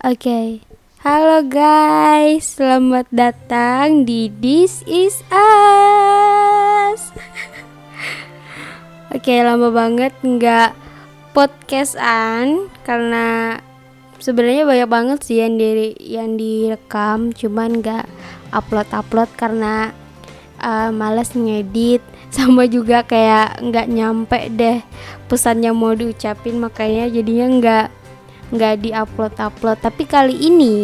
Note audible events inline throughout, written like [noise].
Oke. Halo guys, selamat datang di This Is Us. [laughs] Oke, lama banget nggak podcastan karena sebenarnya banyak banget sih yang di yang direkam, cuman nggak upload upload karena uh, males ngedit [laughs] sama juga kayak nggak nyampe deh pesan yang mau diucapin makanya jadinya nggak nggak diupload upload tapi kali ini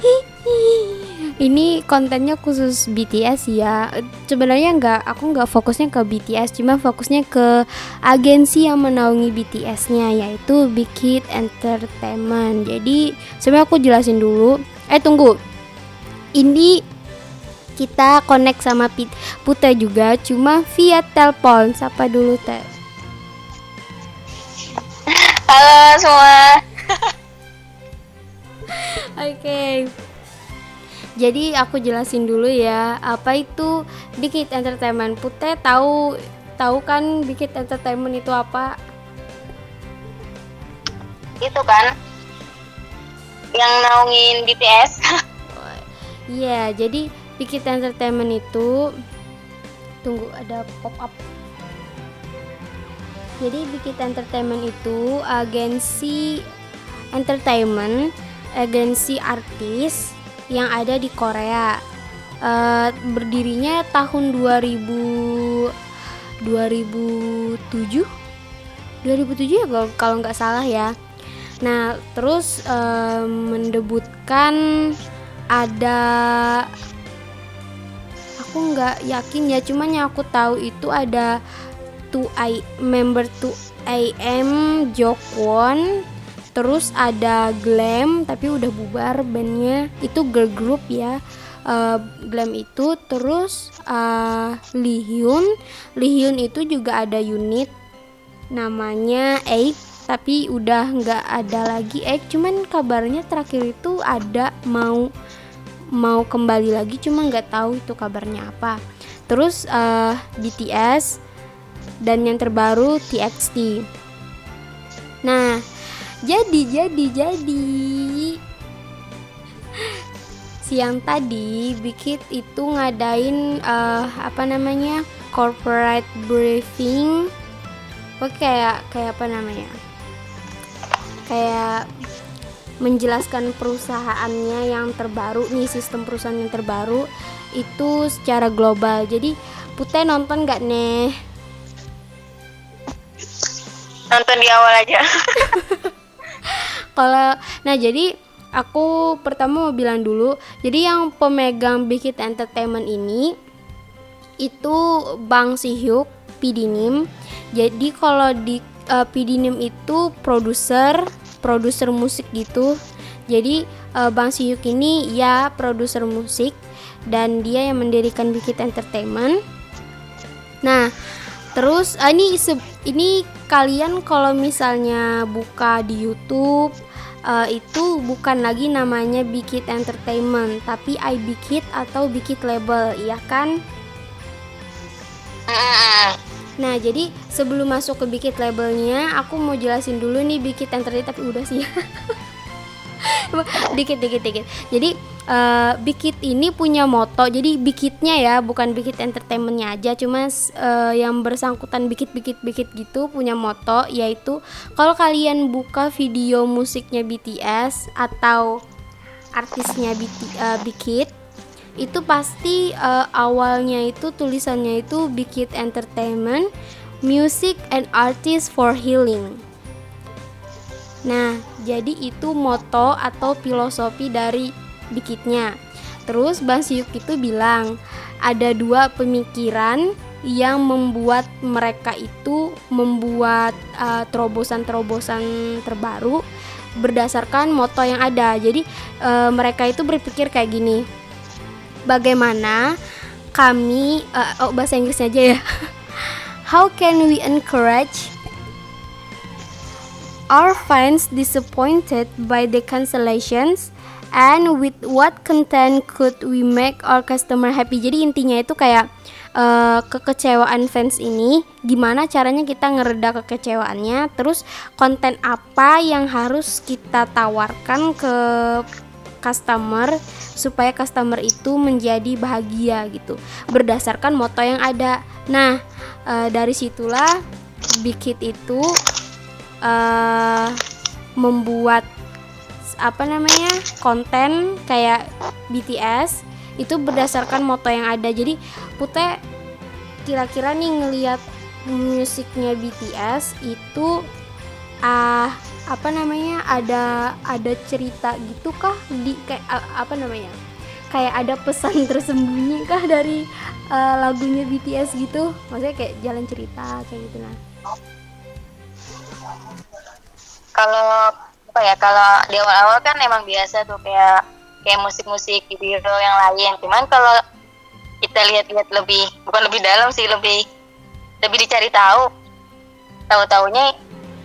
[laughs] ini kontennya khusus BTS ya. Sebenarnya nggak aku nggak fokusnya ke BTS cuma fokusnya ke agensi yang menaungi BTS-nya yaitu Big Hit Entertainment. Jadi sebenarnya aku jelasin dulu. Eh tunggu. Ini kita connect sama Pute juga cuma via telepon. Siapa dulu teh? Halo semua [laughs] Oke. Okay. Jadi aku jelasin dulu ya, apa itu Bikit Entertainment. Pute tahu tahu kan Bikit Entertainment itu apa? Itu kan yang naungin BTS. [laughs] Iya, yeah, jadi Bikit Entertainment itu tunggu ada pop up. Jadi Bikit Entertainment itu agensi entertainment agensi artis yang ada di Korea. Uh, berdirinya tahun 2000 2007 2007 ya kalau nggak salah ya. Nah, terus uh, mendebutkan ada aku nggak yakin ya, cuman yang aku tahu itu ada 2I member 2AM Jokwon terus ada Glam tapi udah bubar bandnya. Itu girl group ya. Uh, Glam itu. Terus uh, Lee Hyun. Itu juga ada unit. Namanya Eight tapi udah nggak ada lagi Eight cuman kabarnya terakhir itu ada mau mau kembali lagi. Cuma nggak tahu itu kabarnya apa. Terus uh, BTS dan yang terbaru TXT nah jadi jadi jadi. Siang tadi Bikit itu ngadain uh, apa namanya corporate briefing. Oke kayak kayak apa namanya? Kayak menjelaskan perusahaannya yang terbaru nih sistem perusahaan yang terbaru itu secara global. Jadi Pute nonton gak nih nonton di awal aja [laughs] kalau nah jadi aku pertama mau bilang dulu jadi yang pemegang Big Hit Entertainment ini itu Bang Sihyuk Pidinim jadi kalau di uh, Pidinim itu produser produser musik gitu. Jadi uh, Bang Sihyuk ini ya produser musik dan dia yang mendirikan Big Hit Entertainment. Nah terus uh, ini ini kalian kalau misalnya buka di YouTube uh, itu bukan lagi namanya Bikit Entertainment tapi I Bikit atau Bikit Label ya kan? Nah jadi sebelum masuk ke Bikit labelnya aku mau jelasin dulu nih Bikit Entertainment tapi udah sih dikit dikit dikit jadi uh, Bikit ini punya moto jadi Bikitnya ya bukan Bikit Entertainmentnya aja cuma uh, yang bersangkutan Bikit Bikit Bikit gitu punya moto yaitu kalau kalian buka video musiknya BTS atau artisnya BT, uh, Bikit itu pasti uh, awalnya itu tulisannya itu Bikit Entertainment Music and Artist for Healing. Nah, jadi itu moto atau filosofi dari Bikitnya. Terus Bang Siuk itu bilang ada dua pemikiran yang membuat mereka itu membuat uh, terobosan-terobosan terbaru berdasarkan moto yang ada. Jadi uh, mereka itu berpikir kayak gini. Bagaimana kami uh, oh bahasa Inggrisnya aja ya. [laughs] How can we encourage Are fans disappointed by the cancellations? And with what content could we make our customer happy? Jadi intinya itu kayak uh, kekecewaan fans ini gimana caranya kita ngereda kekecewaannya terus konten apa yang harus kita tawarkan ke customer supaya customer itu menjadi bahagia gitu berdasarkan moto yang ada nah uh, dari situlah Big itu uh, membuat apa namanya konten kayak BTS itu berdasarkan moto yang ada. Jadi Pute kira-kira nih ngelihat musiknya BTS itu ah uh, apa namanya ada ada cerita gitu kah di kayak uh, apa namanya kayak ada pesan [laughs] tersembunyi kah dari uh, lagunya BTS gitu? Maksudnya kayak jalan cerita kayak gitu nah. Kalau apa ya kalau di awal-awal kan emang biasa tuh kayak kayak musik-musik video yang lain. Cuman kalau kita lihat-lihat lebih bukan lebih dalam sih lebih lebih dicari tahu tahu-taunya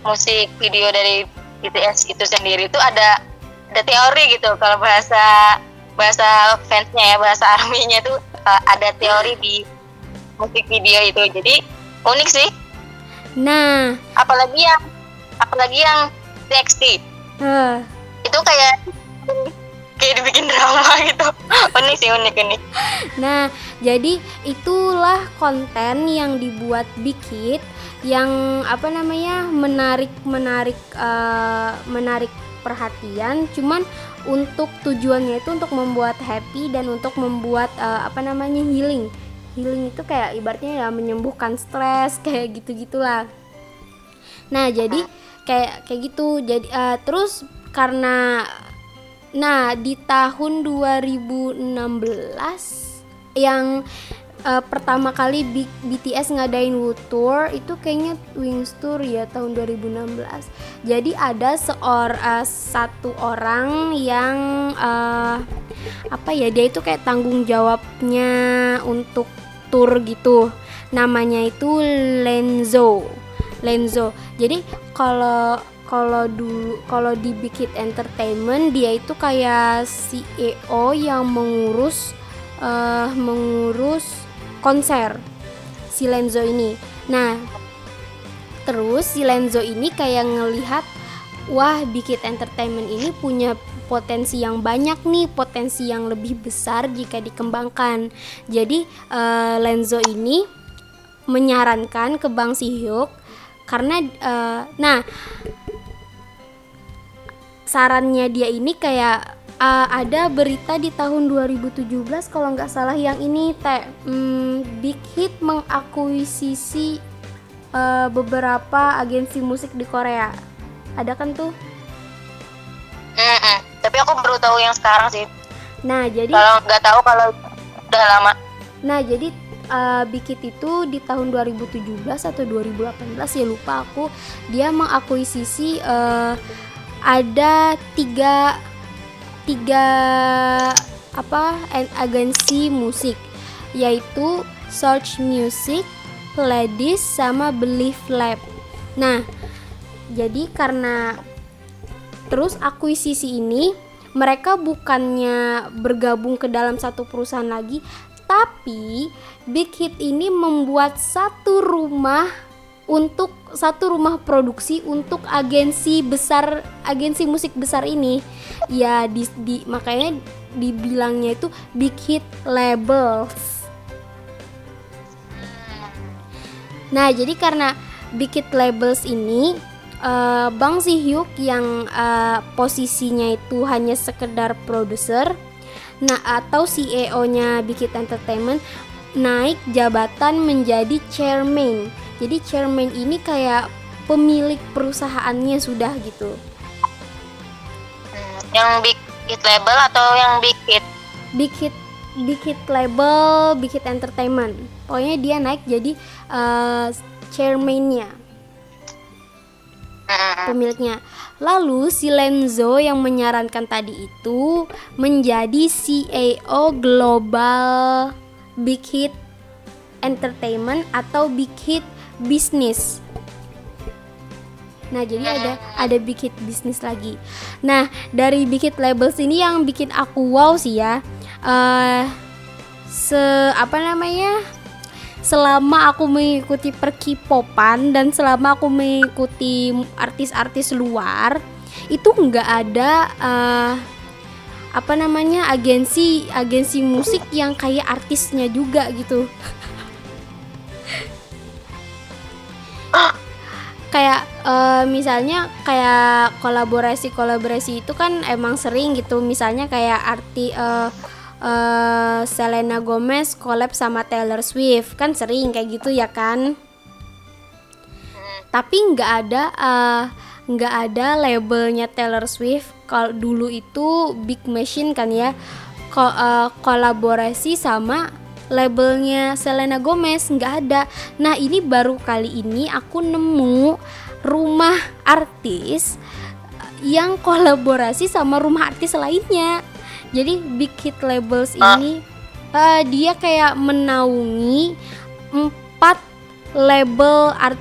musik video dari BTS itu sendiri itu ada ada teori gitu. Kalau bahasa bahasa fansnya ya bahasa [laughs] arminya tuh uh, ada teori di musik video itu. Jadi unik sih. Nah. Apalagi yang apalagi yang TXT uh. itu kayak kayak dibikin drama gitu. [laughs] Unik sih unik ini nah jadi itulah konten yang dibuat Big Hit yang apa namanya menarik menarik uh, menarik perhatian. Cuman untuk tujuannya itu untuk membuat happy dan untuk membuat uh, apa namanya healing. Healing itu kayak ibaratnya ya menyembuhkan stres [laughs] kayak gitu gitulah nah jadi kayak kayak gitu. Jadi uh, terus karena nah di tahun 2016 yang uh, pertama kali B BTS ngadain Wood Tour itu kayaknya Wings Tour ya tahun 2016 jadi ada seor uh, satu orang yang uh, apa ya dia itu kayak tanggung jawabnya untuk tour gitu. Namanya itu Lenzo Lenzo. Jadi kalau kalau dulu kalau di Big Hit Entertainment dia itu kayak CEO yang mengurus uh, mengurus konser si Lenzo ini. Nah, terus si Lenzo ini kayak ngelihat wah Big Hit Entertainment ini punya potensi yang banyak nih, potensi yang lebih besar jika dikembangkan. Jadi uh, Lenzo ini menyarankan ke Bang Sihyuk karena uh, nah sarannya dia ini kayak uh, ada berita di tahun 2017 kalau nggak salah yang ini teh. Um, Big Hit mengakuisisi uh, beberapa agensi musik di Korea. Ada kan tuh? Mm -mm. tapi aku baru tahu yang sekarang sih. Nah jadi kalau nggak tahu kalau udah lama. Nah jadi uh, Bikit itu di tahun 2017 atau 2018 ya lupa aku dia mengakuisisi uh, ada tiga tiga apa agensi musik yaitu Search Music, Ladies sama Belief Lab. Nah, jadi karena terus akuisisi ini mereka bukannya bergabung ke dalam satu perusahaan lagi, tapi Big Hit ini membuat satu rumah untuk satu rumah produksi untuk agensi besar agensi musik besar ini. Ya di, di makanya dibilangnya itu big hit labels. Nah jadi karena big hit labels ini uh, Bang Sihyuk yang uh, posisinya itu hanya sekedar produser Nah, atau CEO-nya Big Hit Entertainment naik jabatan menjadi chairman. Jadi chairman ini kayak pemilik perusahaannya sudah gitu. Hmm, yang Big Hit label atau yang Big Hit? Big Hit Big Hit label, Big Hit Entertainment. Pokoknya dia naik jadi uh, chairman-nya. Pemiliknya. Lalu si Lenzo yang menyarankan tadi itu menjadi CEO global Big Hit Entertainment atau Big Hit Business. Nah, jadi ada ada Big Hit Business lagi. Nah, dari Big Hit Labels ini yang bikin aku wow sih ya. Uh, se apa namanya? Selama aku mengikuti perkipopan dan selama aku mengikuti artis-artis luar itu nggak ada uh, apa namanya agensi agensi musik yang kayak artisnya juga gitu. Kayak uh, misalnya kayak kolaborasi kolaborasi itu kan emang sering gitu. Misalnya kayak arti uh, uh, Selena Gomez collab sama Taylor Swift. Kan sering kayak gitu ya kan? Tapi nggak ada nggak uh, ada labelnya Taylor Swift. Kalau dulu itu Big Machine kan ya. Ko uh, kolaborasi sama labelnya Selena Gomez nggak ada. Nah ini baru kali ini aku nemu rumah artis yang kolaborasi sama rumah artis lainnya jadi Big Hit Labels ah. ini uh, dia kayak menaungi empat label art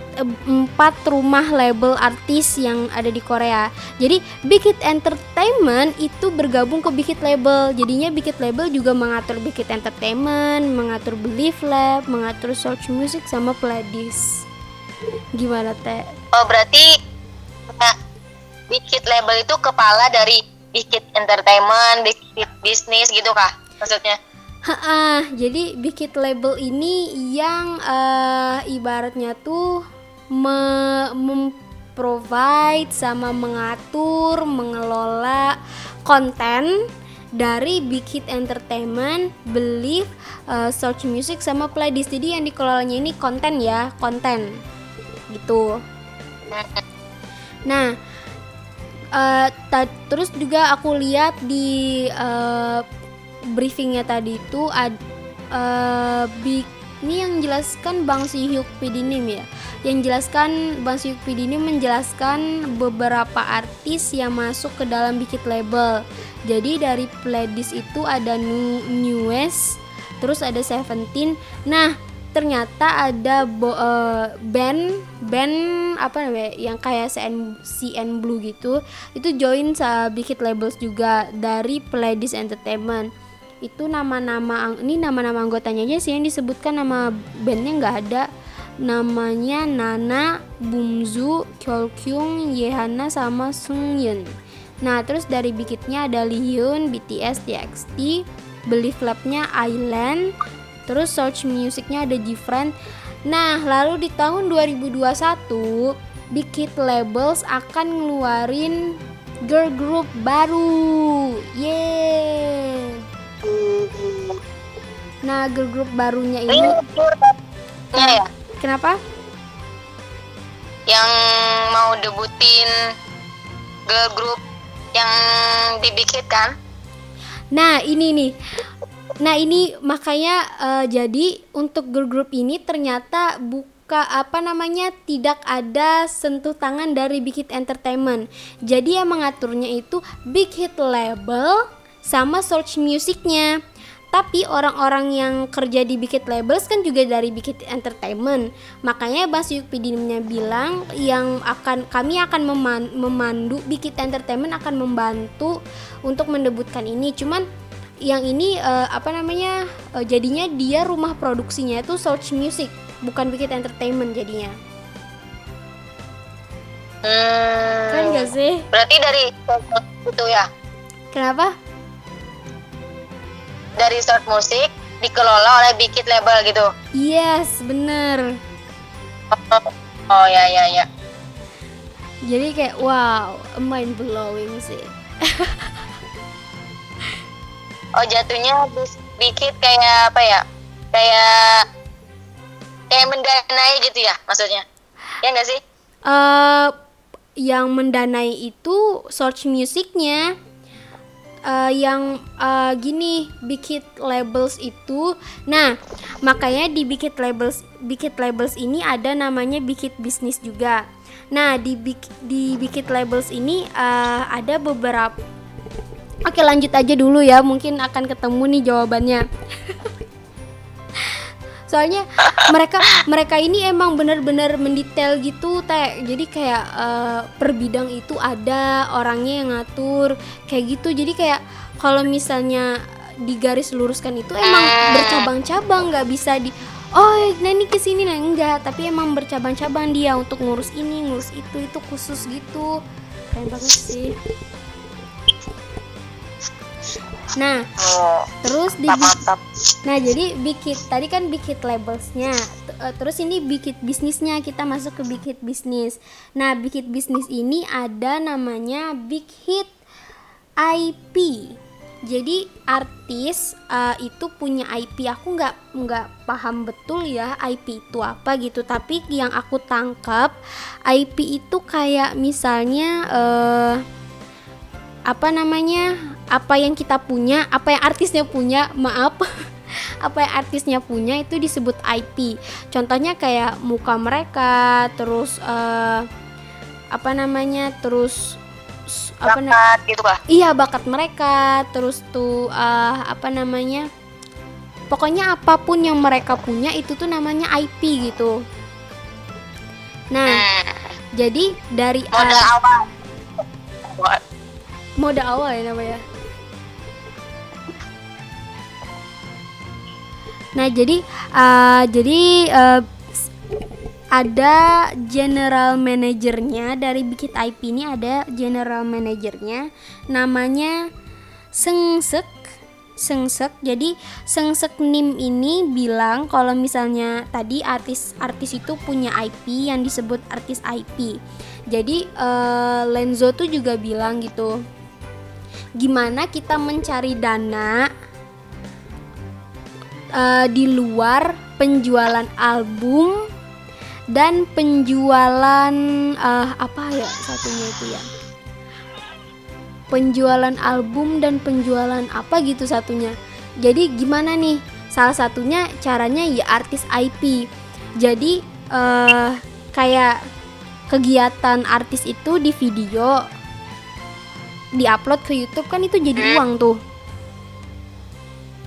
empat rumah label artis yang ada di Korea. Jadi Big Hit Entertainment itu bergabung ke Big Hit Label. Jadinya Big Hit Label juga mengatur Big Hit Entertainment, mengatur Believe Lab, mengatur Search Music sama Pledis. Gimana teh? Oh berarti ya, Big Hit Label itu kepala dari Big Hit Entertainment, Big Hit Business gitu kah maksudnya? Ha, jadi bikin label ini yang uh, ibaratnya tuh me memprovide sama mengatur, mengelola konten dari Big Hit Entertainment, Believe, uh, Search Music sama Playlist. Jadi yang dikelolanya ini konten ya, konten gitu. Nah, uh, terus juga aku lihat di uh, briefingnya tadi itu ad, uh, big ini yang jelaskan Bang Sihyuk Pidinim ya? Yang jelaskan Bang Sihyuk Pidinim menjelaskan beberapa artis yang masuk ke dalam Bikit Label. Jadi dari playlist itu ada New Newest terus ada Seventeen. Nah ternyata ada bo, uh, band band apa namanya yang kayak CN, CN Blue gitu itu join sa Bikit Labels juga dari Playlist Entertainment itu nama-nama ini nama-nama anggotanya aja sih yang disebutkan nama bandnya nggak ada namanya Nana, Bumzu, Kyolkyung, Yehana sama Sungyun. Nah terus dari Bikitnya ada Lihyun, BTS, TXT, Believe Lab-nya Island, terus Search Musicnya ada Gfriend. Nah lalu di tahun 2021 Bikit Labels akan ngeluarin girl group baru. Yeay! Nah, girl group barunya ini ya. Kenapa? Yang mau debutin girl group yang dibikin kan? Nah, ini nih. Nah, ini makanya uh, jadi untuk girl group ini ternyata buka apa namanya tidak ada sentuh tangan dari Big Hit Entertainment. Jadi yang mengaturnya itu Big Hit Label sama search musiknya tapi orang-orang yang kerja di Bikit Labels kan juga dari Bikit Entertainment. Makanya Bas Yukpidinnya bilang yang akan kami akan meman memandu Bikit Entertainment akan membantu untuk mendebutkan ini. Cuman yang ini uh, apa namanya uh, jadinya dia rumah produksinya itu Search Music bukan Bikit Entertainment jadinya hmm, kan gak sih berarti dari itu ya kenapa dari Start Musik dikelola oleh Bikit Label gitu. Yes, bener. Oh, oh ya ya ya. Jadi kayak wow, mind blowing sih. [laughs] oh jatuhnya Bikit kayak apa ya? Kayak kayak mendanai gitu ya maksudnya? Ya enggak sih? Uh, yang mendanai itu search musiknya uh, yang uh, gini Big Labels itu nah makanya di Big Labels Big Labels ini ada namanya Big Business juga nah di di Big Labels ini uh, ada beberapa Oke lanjut aja dulu ya. Mungkin akan ketemu nih jawabannya. Soalnya mereka mereka ini emang bener-bener mendetail gitu teh. Jadi kayak uh, per bidang itu ada orangnya yang ngatur kayak gitu. Jadi kayak kalau misalnya digaris luruskan itu emang bercabang-cabang. Nggak bisa di oh nah ini ke sini. Lah enggak. Tapi emang bercabang-cabang dia untuk ngurus ini ngurus itu itu khusus gitu. Keren banget sih nah oh, terus di mantap mantap nah jadi bikit tadi kan bikit labelsnya. Eh, terus ini bikit bisnisnya kita masuk ke bikit bisnis. Nah bikit bisnis ini ada namanya big hit IP jadi artis uh, itu punya IP aku nggak nggak paham betul ya IP itu apa gitu. Tapi yang aku tangkap IP itu kayak misalnya uh, apa namanya apa yang kita punya apa yang artisnya punya maaf [laughs] apa yang artisnya punya itu disebut IP contohnya kayak muka mereka terus uh, apa namanya terus apa na- bakat gitu kah iya bakat mereka terus tuh eh, apa namanya pokoknya apa pun yang mereka punya itu tuh namanya IP gitu. Nah hmm, jadi dari modal awal. Mode awal ya namanya nah jadi eh, jadi s- ada general manajernya dari Bikit IP ini ada general manajernya namanya Sengsek Sengsek jadi Sengsek Nim ini bilang kalau misalnya tadi artis-artis itu punya IP yang disebut artis IP jadi eh, Lenzo tuh juga bilang gitu gimana kita mencari dana eh, di luar penjualan album dan penjualan eh, apa ya satunya itu ya? Penjualan album dan penjualan apa gitu satunya. Jadi gimana nih? Salah satunya caranya ya artis IP jadi eh kayak kegiatan artis itu di video diupload ke YouTube kan itu jadi Hmm. uang tuh.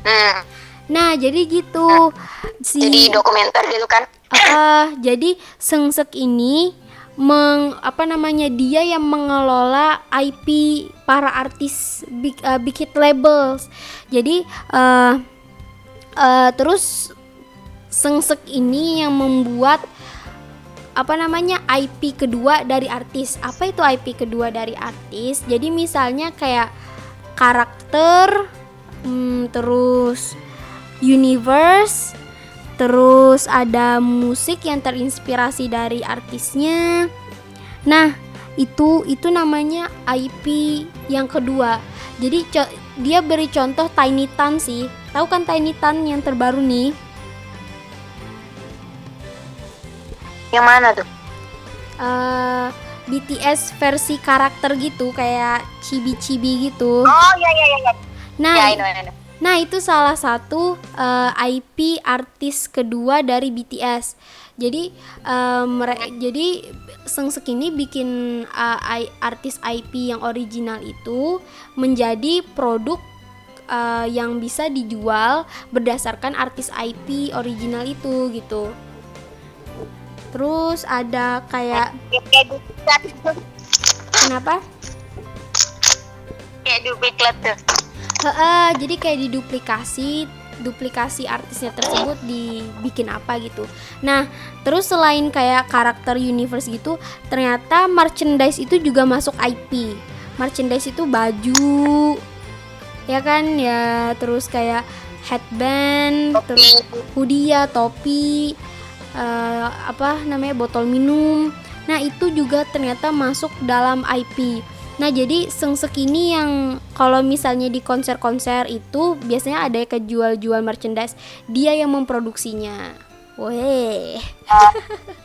Hmm, nah jadi gitu si jadi dokumenter gitu kan Ah, jadi Sengsek ini meng apa namanya dia yang mengelola IP para artis big uh, big hit labels. Jadi eh eh, terus Sengsek ini yang membuat apa namanya IP kedua dari artis. Apa itu IP kedua dari artis? Jadi misalnya kayak karakter hmm, terus universe terus ada musik yang terinspirasi dari artisnya. Nah, itu itu namanya IP yang kedua. Jadi dia beri contoh Tiny Tan sih. Tahu kan Tiny Tan yang terbaru nih? yang mana tuh eh BTS versi karakter gitu kayak chibi-chibi gitu. oh iya iya iya Nah, ya, I know, I know. Nah, itu salah satu eh, IP artis kedua dari BTS. Jadi mere- jadi Sengsek ini bikin eh, I- artis IP yang original itu menjadi produk eh, yang bisa dijual berdasarkan artis IP original itu gitu. Terus ada kayak Ya, kenapa? kayak duplikat tuh Heeh, jadi kayak diduplikasi duplikasi artisnya tersebut dibikin apa gitu. Nah, terus selain kayak karakter universe gitu, ternyata merchandise itu juga masuk IP. Merchandise itu baju, ya kan ya, terus kayak headband, terus hoodie ya, topi, eh, apa namanya botol minum. Nah, itu juga ternyata masuk dalam IP. Nah, jadi Sengsek ini yang kalau misalnya di konser-konser itu biasanya ada kejual-jual merchandise, dia yang memproduksinya. Weh.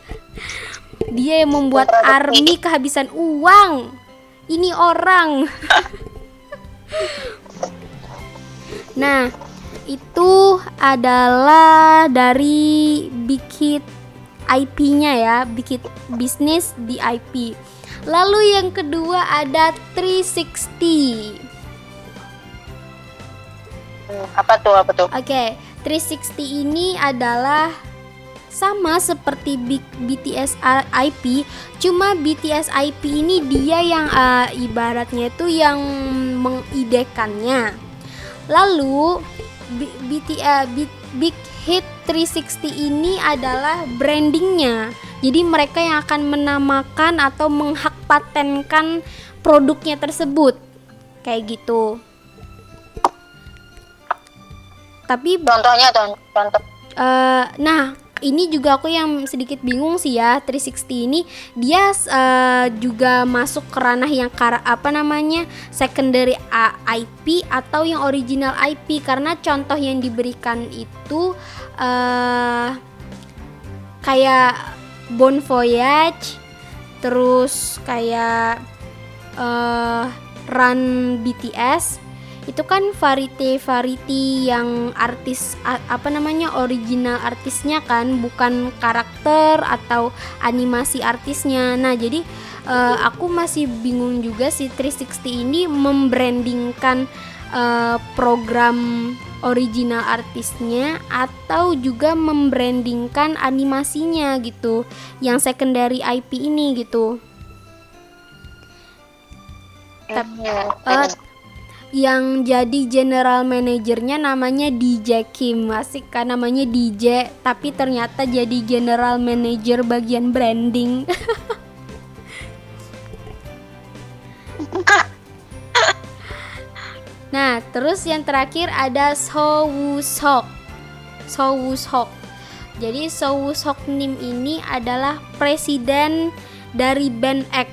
[laughs] dia yang membuat army kehabisan uang. Ini orang. [laughs] nah, itu adalah dari Bikit IP-nya ya, Bikit bisnis di IP. Lalu yang kedua ada 360. Hmm, apa tuh apa tuh Oke, 360 ini adalah sama seperti BTS IP, cuma BTS IP ini dia yang uh, ibaratnya itu yang mengidekannya. Lalu B- BT, uh, B- Big Hit 360 ini adalah brandingnya. Jadi mereka yang akan menamakan atau menghak patenkan produknya tersebut. Kayak gitu. Tapi contohnya contoh, contoh. Uh, nah ini juga aku yang sedikit bingung sih ya 360 ini dia uh, juga masuk ke ranah yang kar apa namanya secondary IP atau yang original IP karena contoh yang diberikan itu uh, kayak Bon Voyage terus kayak uh, Run BTS itu kan variety variety yang artis apa namanya original artisnya kan bukan karakter atau animasi artisnya nah jadi uh, aku masih bingung juga si 360 ini membrandingkan uh, program original artisnya atau juga membrandingkan animasinya gitu yang secondary IP ini gitu. Tapi, uh, yang jadi general manajernya namanya DJ Kim. Asik kan namanya DJ tapi ternyata jadi general manager bagian branding. [laughs] Nah terus yang terakhir ada So Woo Sok So Woo Sok jadi So Woo Sok Nim ini adalah presiden dari band X.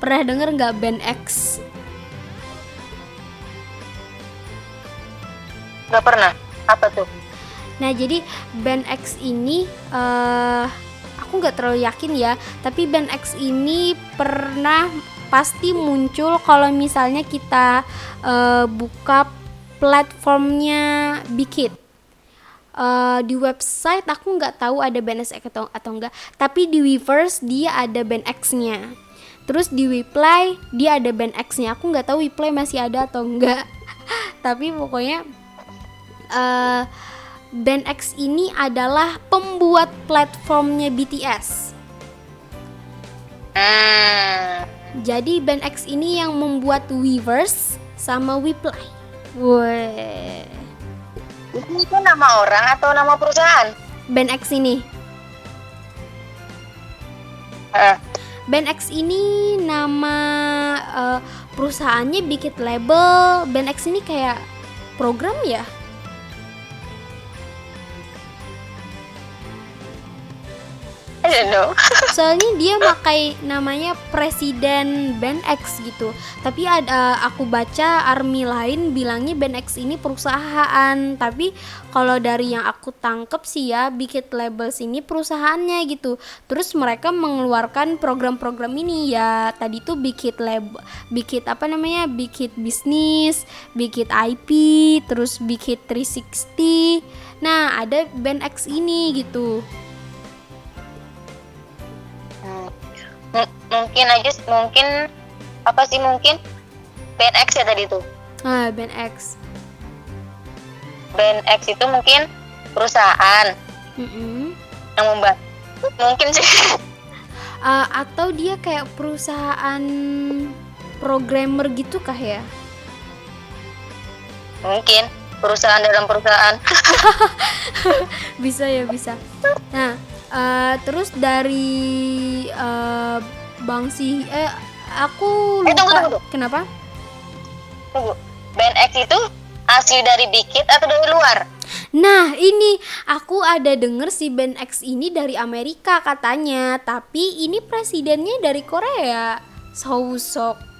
Pernah denger nggak band X Gak pernah. Apa tuh? Nah jadi band X ini uh, aku nggak terlalu yakin ya, tapi band X ini pernah pasti muncul kalau misalnya kita uh, buka platformnya Bikit. Uh, di website aku nggak tahu ada band X atau atau enggak, tapi di Weverse dia ada band X-nya. Terus di Weplay dia ada band X-nya. Aku nggak tahu Weplay masih ada atau enggak. [laughs] tapi pokoknya uh, Band X ini adalah pembuat platformnya BTS. Hmm. Jadi Band X ini yang membuat Weverse sama Weplay. Weh. Itu nama orang atau nama perusahaan? Band X ini. Uh. Band X ini nama uh, perusahaannya bikin label. Band X ini kayak program ya? I. [laughs] Soalnya dia pakai namanya Presiden Band X gitu. Tapi ada aku baca army lain bilangnya Band X ini perusahaan. Tapi kalau dari yang aku tangkep sih ya, Bikit Labels ini perusahaannya gitu. Terus mereka mengeluarkan program-program ini ya. Tadi tuh Bikit Lab, Bikit apa namanya? Bikit bisnis, Bikit IP, terus Bikit 360. Nah, ada Band X ini gitu. Mungkin aja mungkin apa sih mungkin? Band X ya tadi tuh. Ah band X. Band X itu mungkin perusahaan. Mm -mm. yang membuat mungkin sih. Uh, [laughs] atau dia kayak perusahaan programmer gitu kah ya? Mungkin perusahaan dalam perusahaan. [laughs] Bisa ya bisa. Nah uh, terus dari uh, Bang Si eh aku lupa. Eh, tunggu, tunggu, tunggu. Kenapa? Tunggu. Band X itu asli dari Bikit atau dari luar? Nah, ini aku ada denger si Band X ini dari Amerika katanya, tapi ini presidennya dari Korea. Sousok.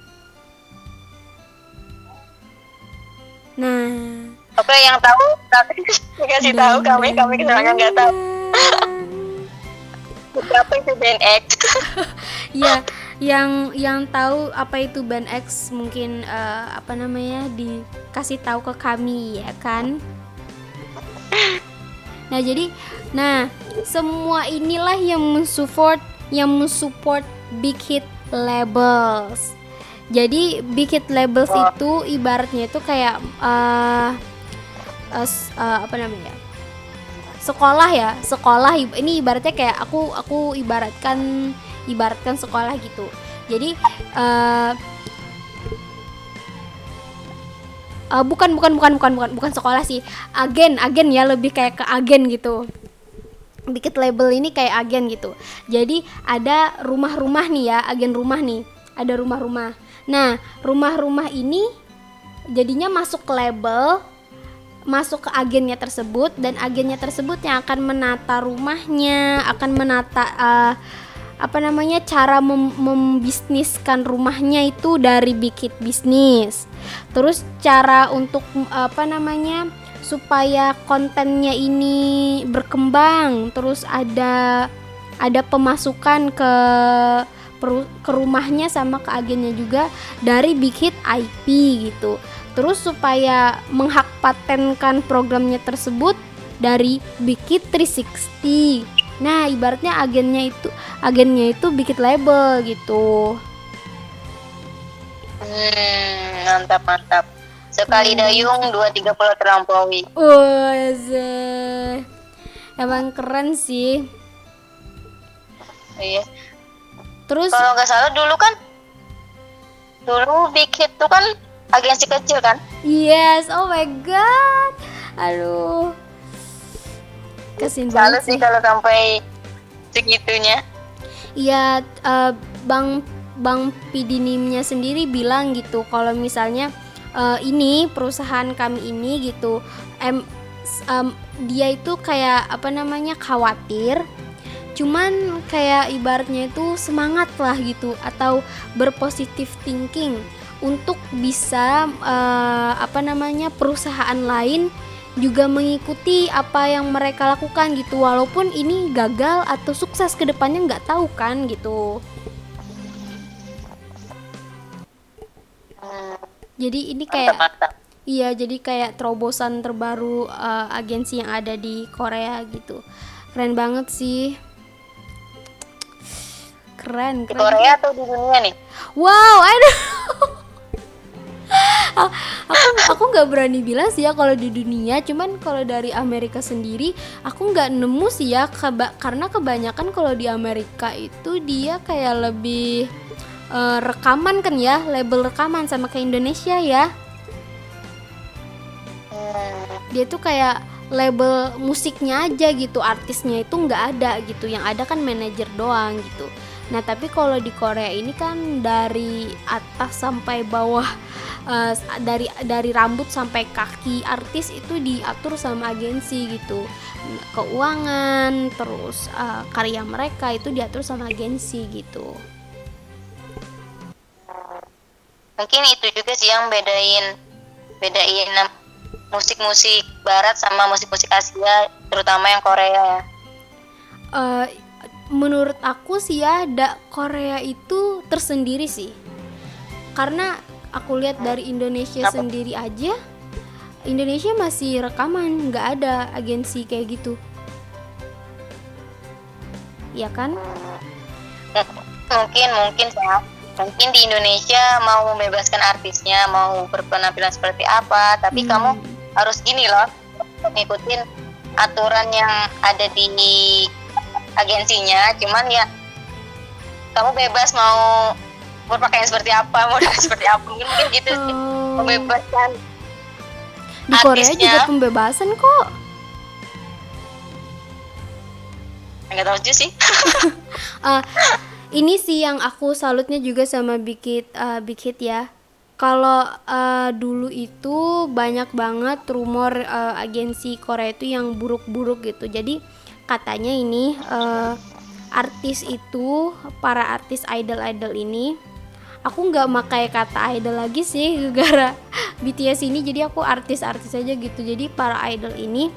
Nah, oke yang tahu tapi [laughs] kasih tahu kami kami kesannya nggak tahu. Apa itu Band X? [laughs] ya, yang yang tahu apa itu Band X mungkin uh, apa namanya dikasih tahu ke kami ya kan. [laughs] Nah, jadi nah, semua inilah yang mensupport yang mensupport Big Hit Labels. Jadi Big Hit Labels oh. itu ibaratnya itu kayak uh, uh, uh, apa namanya? Sekolah ya sekolah ini ibaratnya kayak aku aku ibaratkan ibaratkan sekolah gitu. Jadi uh, uh, bukan bukan bukan bukan bukan bukan sekolah sih. Agen agen ya lebih kayak ke agen gitu. Bikin label ini kayak agen gitu. Jadi ada rumah-rumah nih ya agen rumah nih. Ada rumah-rumah. Nah rumah-rumah ini jadinya masuk ke label masuk ke agennya tersebut dan agennya tersebut yang akan menata rumahnya akan menata uh, apa namanya cara mem membisniskan rumahnya itu dari bikit bisnis. Terus cara untuk apa namanya supaya kontennya ini berkembang terus ada ada pemasukan ke ke rumahnya sama ke agennya juga dari bikit IP gitu terus supaya menghak patenkan programnya tersebut dari Bikit 360 Nah, ibaratnya agennya itu agennya itu bikin label gitu. Hmm, mantap mantap. Sekali hmm. dayung dua tiga puluh terlampaui. Oh, emang keren sih. Iya. Terus kalau nggak salah dulu kan dulu bikin itu kan agensi kecil kan? Yes, oh my god. Aduh, Kasian banget sih kalau sampai segitunya. Iya, uh, Bang Bang Pidinimnya sendiri bilang gitu kalau misalnya uh, ini perusahaan kami ini gitu em um, dia itu kayak apa namanya khawatir cuman kayak ibaratnya itu semangat lah gitu atau berpositif thinking untuk bisa uh, apa namanya perusahaan lain juga mengikuti apa yang mereka lakukan gitu. Walaupun ini gagal atau sukses ke depannya nggak tahu kan gitu. Jadi ini kayak iya jadi kayak terobosan terbaru uh, agensi yang ada di Korea gitu. Keren banget sih. Keren, keren. di Korea atau di dunia nih? Wow don't aku aku nggak berani bilang sih ya kalau di dunia cuman kalau dari Amerika sendiri aku nggak nemu sih ya keba karena kebanyakan kalau di Amerika itu dia kayak lebih uh, rekaman kan ya label rekaman sama ke Indonesia ya. Dia tuh kayak label musiknya aja gitu artisnya itu nggak ada gitu yang ada kan manajer doang gitu nah tapi kalau di Korea ini kan dari atas sampai bawah uh, dari dari rambut sampai kaki artis itu diatur sama agensi gitu. Keuangan terus uh, karya mereka itu diatur sama agensi gitu. Mungkin itu juga sih yang bedain bedain musik-musik barat sama musik-musik Asia terutama yang Korea ya. Uh, menurut aku sih ya da Korea itu tersendiri sih karena aku lihat dari Indonesia Apa? sendiri aja Indonesia masih rekaman nggak ada agensi kayak gitu ya kan mungkin mungkin ya mungkin di Indonesia mau membebaskan artisnya mau berpenampilan seperti apa tapi hmm. kamu harus gini loh ngikutin aturan yang ada di agensinya cuman ya kamu bebas mau berpakaian seperti apa model seperti apa mungkin mungkin gitu sih. Oh. membebaskan di Korea juga pembebasan kok. Nggak tahu juga sih. Uh, [laughs] [laughs] ini sih yang aku salutnya juga sama Big uh, Big Hit ya. Kalau uh, dulu itu banyak banget rumor uh, agensi Korea itu yang buruk-buruk gitu. Jadi katanya ini uh, artis itu para artis idol-idol ini aku nggak makai kata idol lagi sih [laughs] gara BTS ini jadi aku artis-artis aja gitu. Jadi para idol ini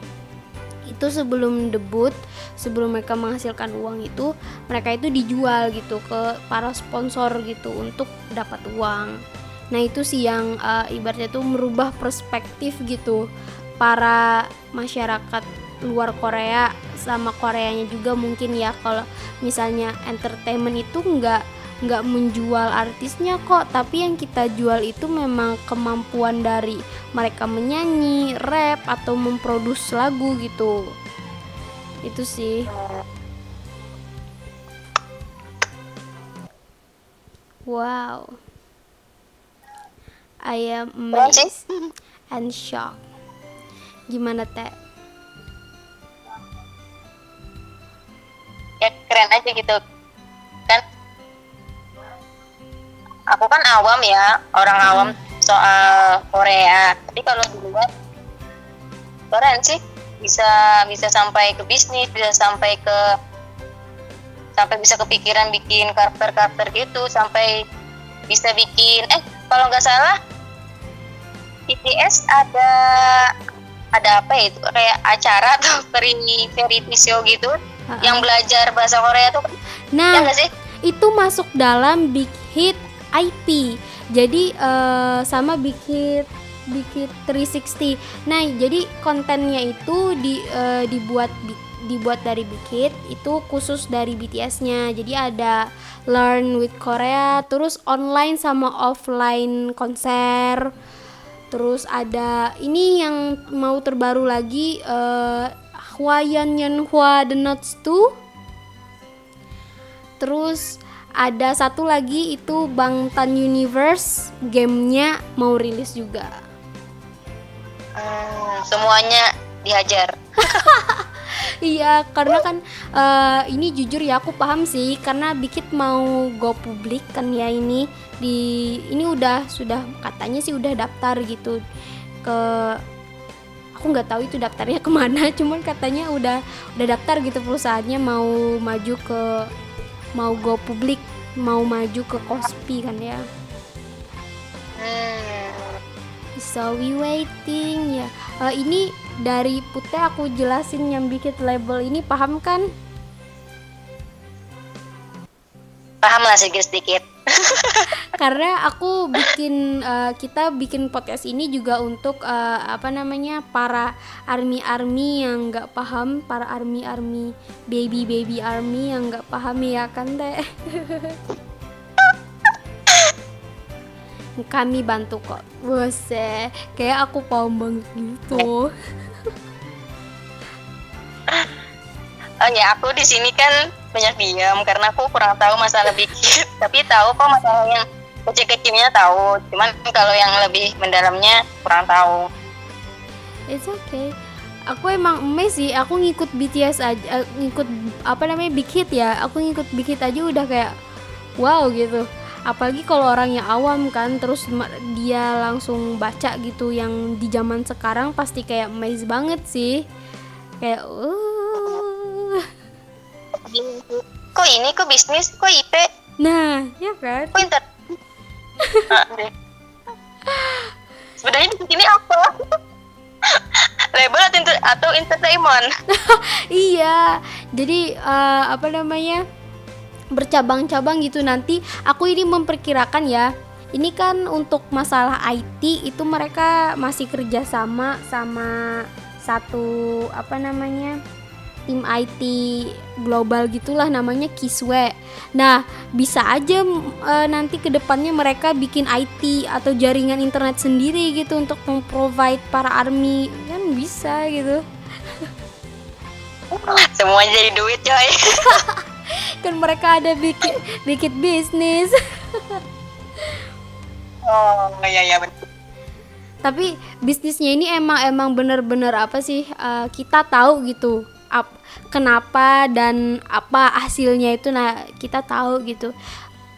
itu sebelum debut sebelum mereka menghasilkan uang itu mereka itu dijual gitu ke para sponsor gitu untuk dapat uang. Nah itu sih yang uh, ibaratnya tuh merubah perspektif gitu para masyarakat luar Korea sama Koreanya juga mungkin ya. Kalau misalnya entertainment itu nggak nggak menjual artisnya kok. Tapi yang kita jual itu memang kemampuan dari mereka menyanyi rap atau memproduksi lagu gitu. Itu sih. Wow. I am amazed and shocked. Gimana teh? Ya keren aja gitu. Kan aku kan awam ya orang awam soal Korea. Tapi kalau di luar keren sih. Bisa bisa sampai ke bisnis bisa sampai ke sampai bisa kepikiran bikin karakter-karakter gitu sampai bisa bikin eh kalau nggak salah BTS ada ada apa ya itu? Kayak acara atau [laughs] variety show gitu Ha-ha. yang belajar bahasa Korea tuh Nah, ya sih itu masuk dalam Big Hit IP. Jadi eh, sama Big Hit Big Hit 360. Nah, jadi kontennya itu di eh, dibuat dibuat dari Big Hit itu khusus dari BTS-nya. Jadi ada Learn with Korea, terus online sama offline konser. Terus ada ini yang mau terbaru lagi eh Hwayan Yanhua The Notes 2 Terus ada satu lagi itu Bangtan Universe. Gamenya mau rilis juga. Hmm, semuanya dihajar. [laughs] Iya, karena kan eh, ini jujur ya aku paham sih. Karena Bikit mau go publik kan ya ini. Di ini udah sudah katanya sih udah daftar gitu ke aku nggak tahu itu daftarnya [laughs] ke mana cuman katanya udah udah daftar gitu perusahaannya mau maju ke mau go publik mau maju ke Kospi kan ya hmm. So we waiting ya. Eh, ini dari Putih aku jelasin yang bikin label ini paham kan? Paham lah sedikit sedikit [laughs] Karena aku bikin eh, kita bikin podcast ini juga untuk eh, apa namanya para army army yang nggak paham, para army army baby baby army yang nggak paham ya kan teh. [laughs] Kami bantu kok, bose. Kayak aku paham banget gitu. Oh ya aku di sini kan banyak diam karena aku kurang tahu masalah bikin [laughs] tapi tahu kok masalah yang kecil-kecilnya tahu cuman kalau yang lebih mendalamnya kurang tahu It's okay. Aku emang emes sih, aku ngikut BTS aja, eh, ngikut apa namanya Big Hit ya. Aku ngikut Big Hit aja udah kayak wow gitu. Apalagi kalau orang yang awam kan, terus dia langsung baca gitu yang di zaman sekarang pasti kayak amazed banget sih. Kayak uh. Kok ini? Kok bisnis? Kok IP Nah, ya kan? kok inter [laughs] sebenarnya di sini apa? Label atau, inter- atau entertainment? [laughs] Iya, jadi eh, apa namanya? Bercabang-cabang gitu. Nanti. Aku ini memperkirakan ya. Ini kan untuk masalah IT itu mereka masih kerja sama sama satu apa namanya tim IT global gitulah namanya Kiswe. Nah bisa aja eh, nanti ke depannya mereka bikin IT atau jaringan internet sendiri gitu untuk memprovide para army. Kan bisa gitu. [laughs] semuanya jadi duit coy. [laughs] Kan mereka ada bikin bikin bisnis. [laughs] Oh iya iya betul tapi bisnisnya ini emang emang bener-bener apa sih eh, kita tahu gitu kenapa dan apa hasilnya itu nah kita tahu gitu.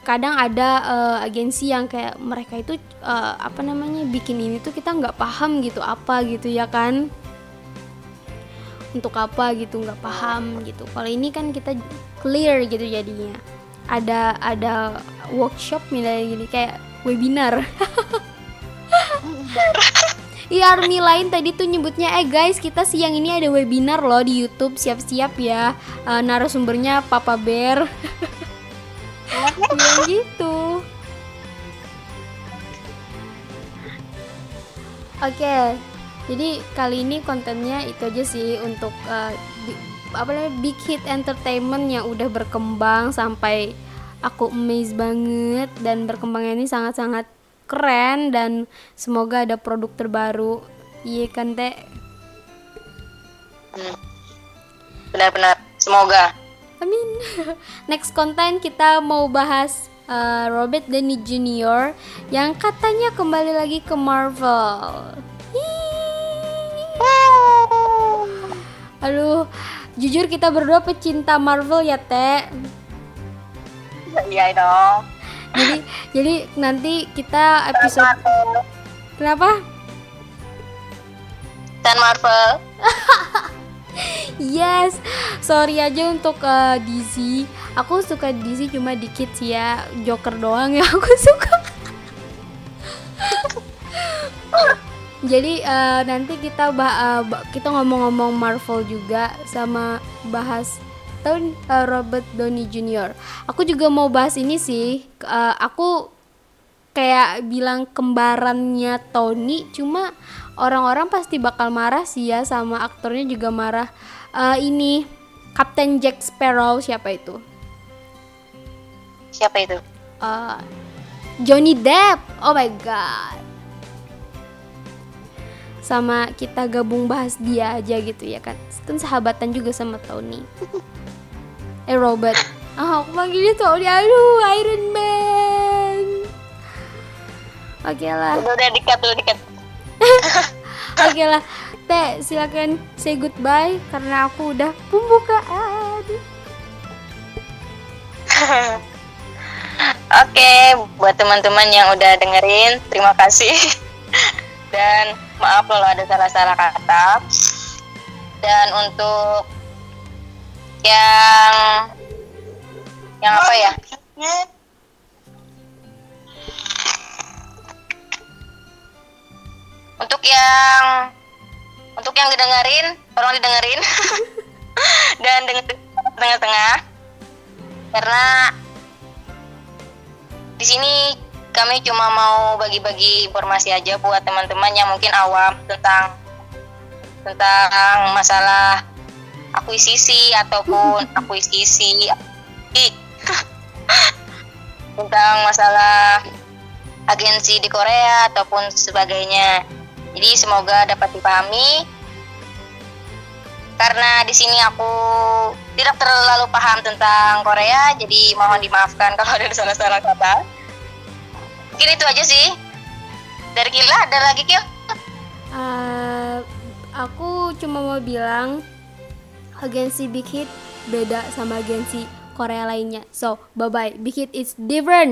Kadang ada eh, agensi yang kayak mereka itu eh, apa namanya bikin ini tuh kita nggak paham gitu apa gitu ya kan? Untuk apa gitu nggak paham gitu. Kalau ini kan kita clear gitu jadinya. Ada ada workshop misalnya gini kayak webinar [laughs] Iya army lain tadi tuh nyebutnya eh guys kita siang ini ada webinar loh di YouTube. Siap-siap ya. Eh, narasumbernya Papa Bear. Bilang gitu. Oke jadi kali ini kontennya itu aja sih untuk eh, bi- apa namanya Big Hit Entertainment yang udah berkembang sampai aku amazed banget dan berkembangnya ini sangat-sangat keren dan semoga ada produk terbaru iya kan teh Hmm. benar-benar semoga amin [laughs] next konten kita mau bahas eh, Robert Downey Jr. yang katanya kembali lagi ke Marvel. Aduh, jujur kita berdua pecinta Marvel ya, Teh. Iya dong. Jadi jadi nanti kita episode Marvel. kenapa? Dan Marvel. [laughs] Yes, sorry aja untuk eh, DC. Aku suka DC cuma dikit sih ya, Joker doang ya aku [laughs] suka. Jadi eh, nanti kita bah- ba- kita ngomong-ngomong Marvel juga sama bahas tahun eh, Robert Downey Jr. Aku juga mau bahas ini sih. Eh, aku kayak bilang kembarannya Tony cuma orang-orang pasti bakal marah sih ya sama aktornya juga marah Eh, ini Kapten Jack Sparrow siapa itu Siapa itu? Eh, Johnny Depp oh my god sama kita gabung bahas dia aja gitu ya kan kan sahabatan juga sama Tony [laughs] eh Robert ah aku panggilnya Tony aduh Iron Man oke lah Udah udah dikat dulu dikat. [laughs] Oke lah, Teh silakan say goodbye karena aku udah pembukaan. [laughs] Oke, buat teman-teman yang udah dengerin, terima kasih. [laughs] Dan maaf kalau ada salah-salah kata. Dan untuk yang yang apa ya? Untuk yang untuk yang didengerin, tolong didengerin. [laughs] Dan dengerin tengah-tengah. Karena di sini kami cuma mau bagi-bagi informasi aja buat teman-teman yang mungkin awam tentang tentang masalah akuisisi ataupun [laughs] akuisisi [laughs] tentang masalah agensi di Korea ataupun sebagainya. Jadi semoga dapat dipahami. Karena di sini aku tidak terlalu paham tentang Korea, jadi mohon dimaafkan kalau ada salah-salah kata. Mungkin itu aja sih. Dari Kila ada lagi Kil? Eh, aku cuma mau bilang agensi Big Hit beda sama agensi Korea lainnya. So, bye bye. Big Hit is different.